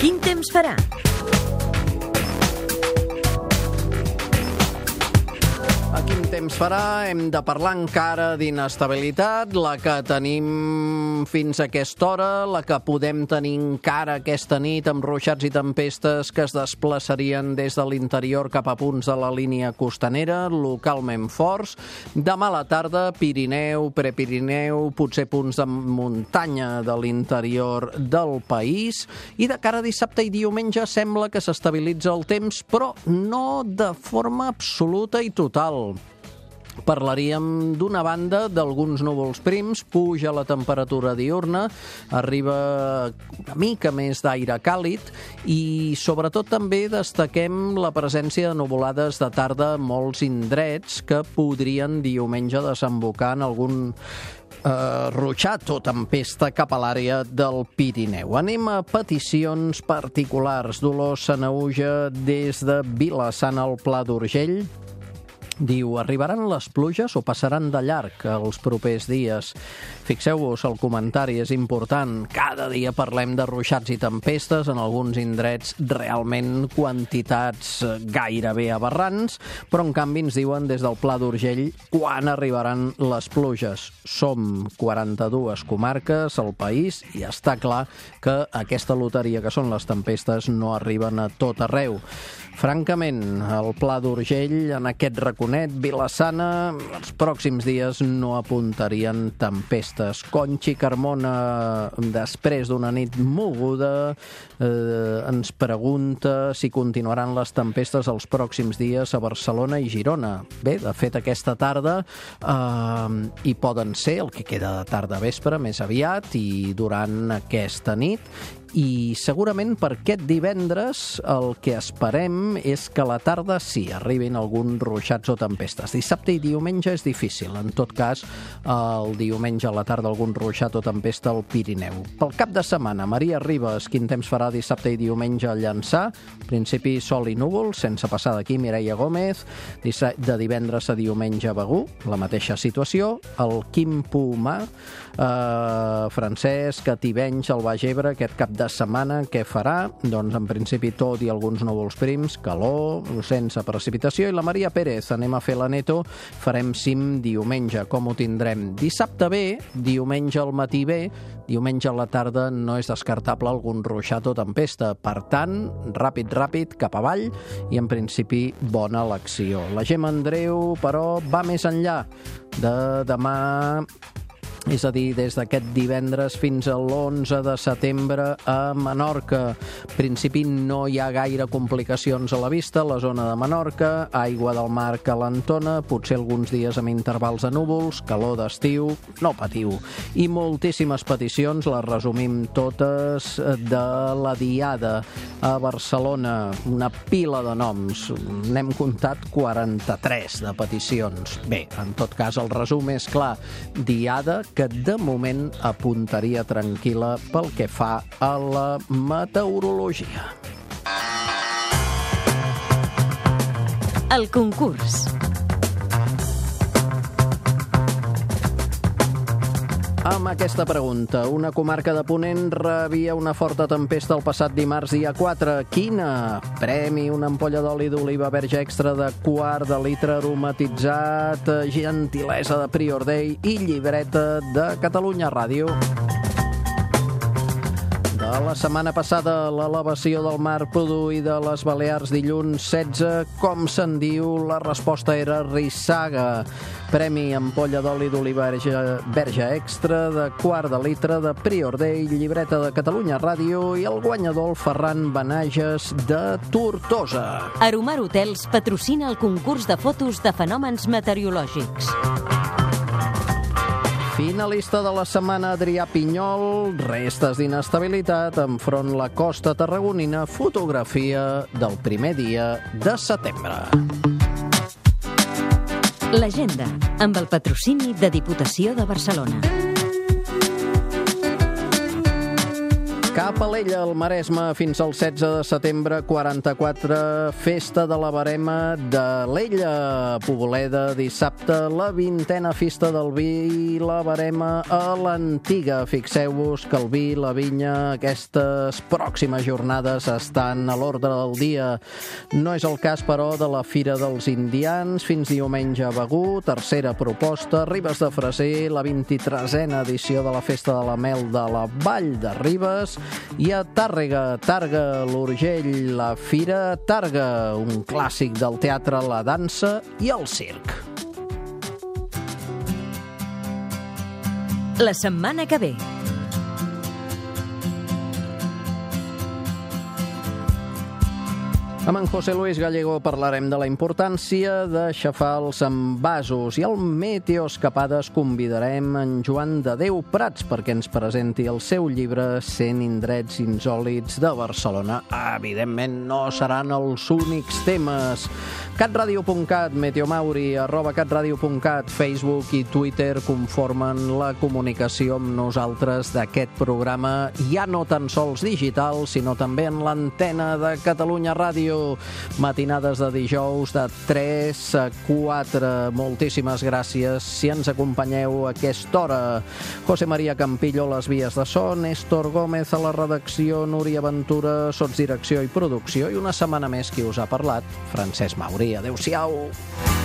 Quin temps farà? Quin temps farà? Hem de parlar encara d'inestabilitat, la que tenim fins a aquesta hora, la que podem tenir encara aquesta nit amb ruixats i tempestes que es desplaçarien des de l'interior cap a punts de la línia costanera, localment forts. Demà a la tarda, Pirineu, Prepirineu, potser punts de muntanya de l'interior del país. I de cara a dissabte i diumenge sembla que s'estabilitza el temps, però no de forma absoluta i total. Parlaríem d'una banda d'alguns núvols prims, puja la temperatura diurna, arriba una mica més d'aire càlid i sobretot també destaquem la presència de nuvolades de tarda a molts indrets que podrien diumenge desembocar en algun eh, ruixat o tempesta cap a l'àrea del Pirineu. Anem a peticions particulars. Dolors Sanauja des de Vilassana al Pla d'Urgell. Diu, arribaran les pluges o passaran de llarg els propers dies? Fixeu-vos, el comentari és important. Cada dia parlem de ruixats i tempestes, en alguns indrets realment quantitats gairebé aberrants, però en canvi ens diuen des del Pla d'Urgell quan arribaran les pluges. Som 42 comarques al país i està clar que aquesta loteria que són les tempestes no arriben a tot arreu. Francament, el Pla d'Urgell en aquest raconet, Vilassana, els pròxims dies no apuntarien tempestes. Conxi Carmona, després d'una nit moguda, eh, ens pregunta si continuaran les tempestes els pròxims dies a Barcelona i Girona. Bé, de fet, aquesta tarda eh, hi poden ser, el que queda de tarda vespre, més aviat, i durant aquesta nit, i segurament per aquest divendres el que esperem és que a la tarda sí, arribin alguns ruixats o tempestes. Dissabte i diumenge és difícil, en tot cas el diumenge a la tarda algun ruixat o tempesta al Pirineu. Pel cap de setmana, Maria Ribes, quin temps farà dissabte i diumenge a Llançà? Principi sol i núvol, sense passar d'aquí Mireia Gómez, de divendres a diumenge a Begú, la mateixa situació, el Quim Pumà, eh, Francesc, a Tivenys, al Baix Ebre, aquest cap de setmana, què farà? Doncs en principi tot i alguns núvols prims, calor, sense precipitació, i la Maria Pérez, anem a fer la neto, farem cim diumenge. Com ho tindrem? Dissabte bé, diumenge al matí bé, diumenge a la tarda no és descartable algun ruixat o tempesta. Per tant, ràpid, ràpid, cap avall, i en principi bona elecció. La Gemma Andreu, però, va més enllà de demà és a dir, des d'aquest divendres fins a l'11 de setembre a Menorca. En principi no hi ha gaire complicacions a la vista, la zona de Menorca, aigua del mar calentona, potser alguns dies amb intervals de núvols, calor d'estiu, no patiu. I moltíssimes peticions, les resumim totes, de la Diada a Barcelona, una pila de noms. N'hem comptat 43 de peticions. Bé, en tot cas, el resum és clar. Diada que de moment apuntaria tranquil·la pel que fa a la meteorologia. El concurs. Amb aquesta pregunta, una comarca de Ponent rebia una forta tempesta el passat dimarts dia 4. Quina? Premi, una ampolla d'oli d'oliva verge extra de quart de litre aromatitzat, gentilesa de Prior Day i llibreta de Catalunya Ràdio. La setmana passada, l'elevació del mar produïda a les Balears dilluns 16, com se'n diu, la resposta era rissaga. Premi ampolla d'oli d'oliva verge extra de quart de litre de Prior Day, llibreta de Catalunya Ràdio i el guanyador el Ferran Benages de Tortosa. Aromar Hotels patrocina el concurs de fotos de fenòmens meteorològics. Finalista de la setmana, Adrià Pinyol, restes d'inestabilitat enfront la costa tarragonina, fotografia del primer dia de setembre. L'agenda, amb el patrocini de Diputació de Barcelona. Cap a l'Ella, al Maresme, fins al 16 de setembre, 44, Festa de la Barema de l'Ella. Poboleda, dissabte, la vintena Festa del Vi i la Barema a l'Antiga. Fixeu-vos que el vi la vinya aquestes pròximes jornades estan a l'ordre del dia. No és el cas, però, de la Fira dels Indians, fins diumenge a Begú, tercera proposta, Ribes de Freser, la 23a edició de la Festa de la Mel de la Vall de Ribes, i a Tàrrega, Targa, l'Urgell, la Fira Targa, un clàssic del teatre, la dansa i el circ. La setmana que ve. Amb en José Luis Gallego parlarem de la importància d'aixafar els envasos i al Meteo Escapades convidarem en Joan de Déu Prats perquè ens presenti el seu llibre 100 indrets insòlits de Barcelona. Evidentment no seran els únics temes. catradio.cat, meteomauri, arroba catradio.cat, Facebook i Twitter conformen la comunicació amb nosaltres d'aquest programa, ja no tan sols digital, sinó també en l'antena de Catalunya Ràdio matinades de dijous de 3 a 4. Moltíssimes gràcies si ens acompanyeu a aquesta hora. José María Campillo, les vies de so, Néstor Gómez a la redacció, Núria Ventura, sots direcció i producció, i una setmana més qui us ha parlat, Francesc Mauri. Adéu-siau.